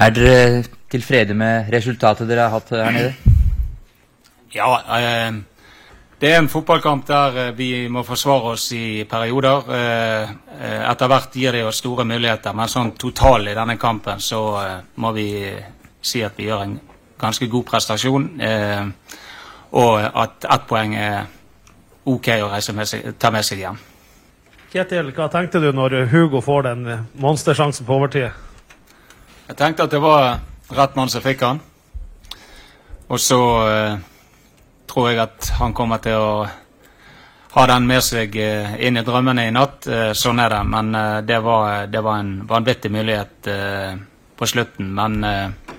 Er dere tilfrede med resultatet dere har hatt her nede? Ja, eh, det er en fotballkamp der eh, vi må forsvare oss i perioder. Eh, etter hvert gir det oss store muligheter, men sånn total i denne kampen så eh, må vi si at vi gjør en ganske god prestasjon. eh, og at ett poeng er OK å reise med seg, ta med seg hjem. Kjetil, hva tenkte du når Hugo får den monstersjansen på overtid? Jeg tenkte at det var rett mann som fikk han. Og så eh, tror jeg at han kommer til å ha den med seg eh, inn i drømmene i natt. Eh, sånn er det. Men eh, det, var, det var en vanvittig mulighet eh, på slutten. Men eh,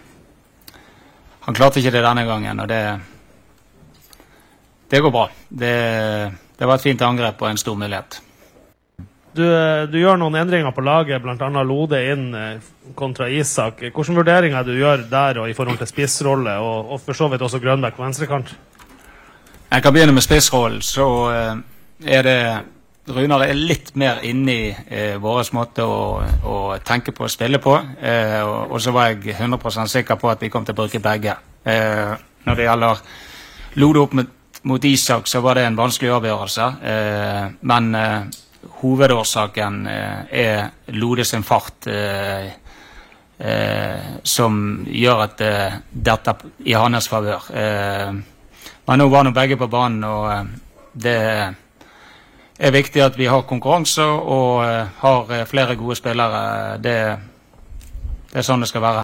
han klarte ikke det denne gangen, og det Det går bra. Det, det var et fint angrep og en stor mulighet. Du, eh, du gjør noen endringer på laget, bl.a. Lode inn eh, kontra Isak. Hvilke vurderinger du gjør der og i forhold til spissrolle, og, og for så vidt også Grønbæk på venstrekant? Jeg kan begynne med spissrollen. Så eh, er det Runar er litt mer inne i eh, vår måte å, å tenke på og spille på. Eh, og, og så var jeg 100% sikker på at vi kom til å bruke begge. Eh, når det gjelder Lode opp mot, mot Isak, så var det en vanskelig avgjørelse. Men hovedårsaken eh, er Lode sin fart. Eh, eh, som gjør at dette i hans favør. Men nå var nå begge på banen, og det er viktig at vi har konkurranse og har flere gode spillere. Det, det er sånn det skal være.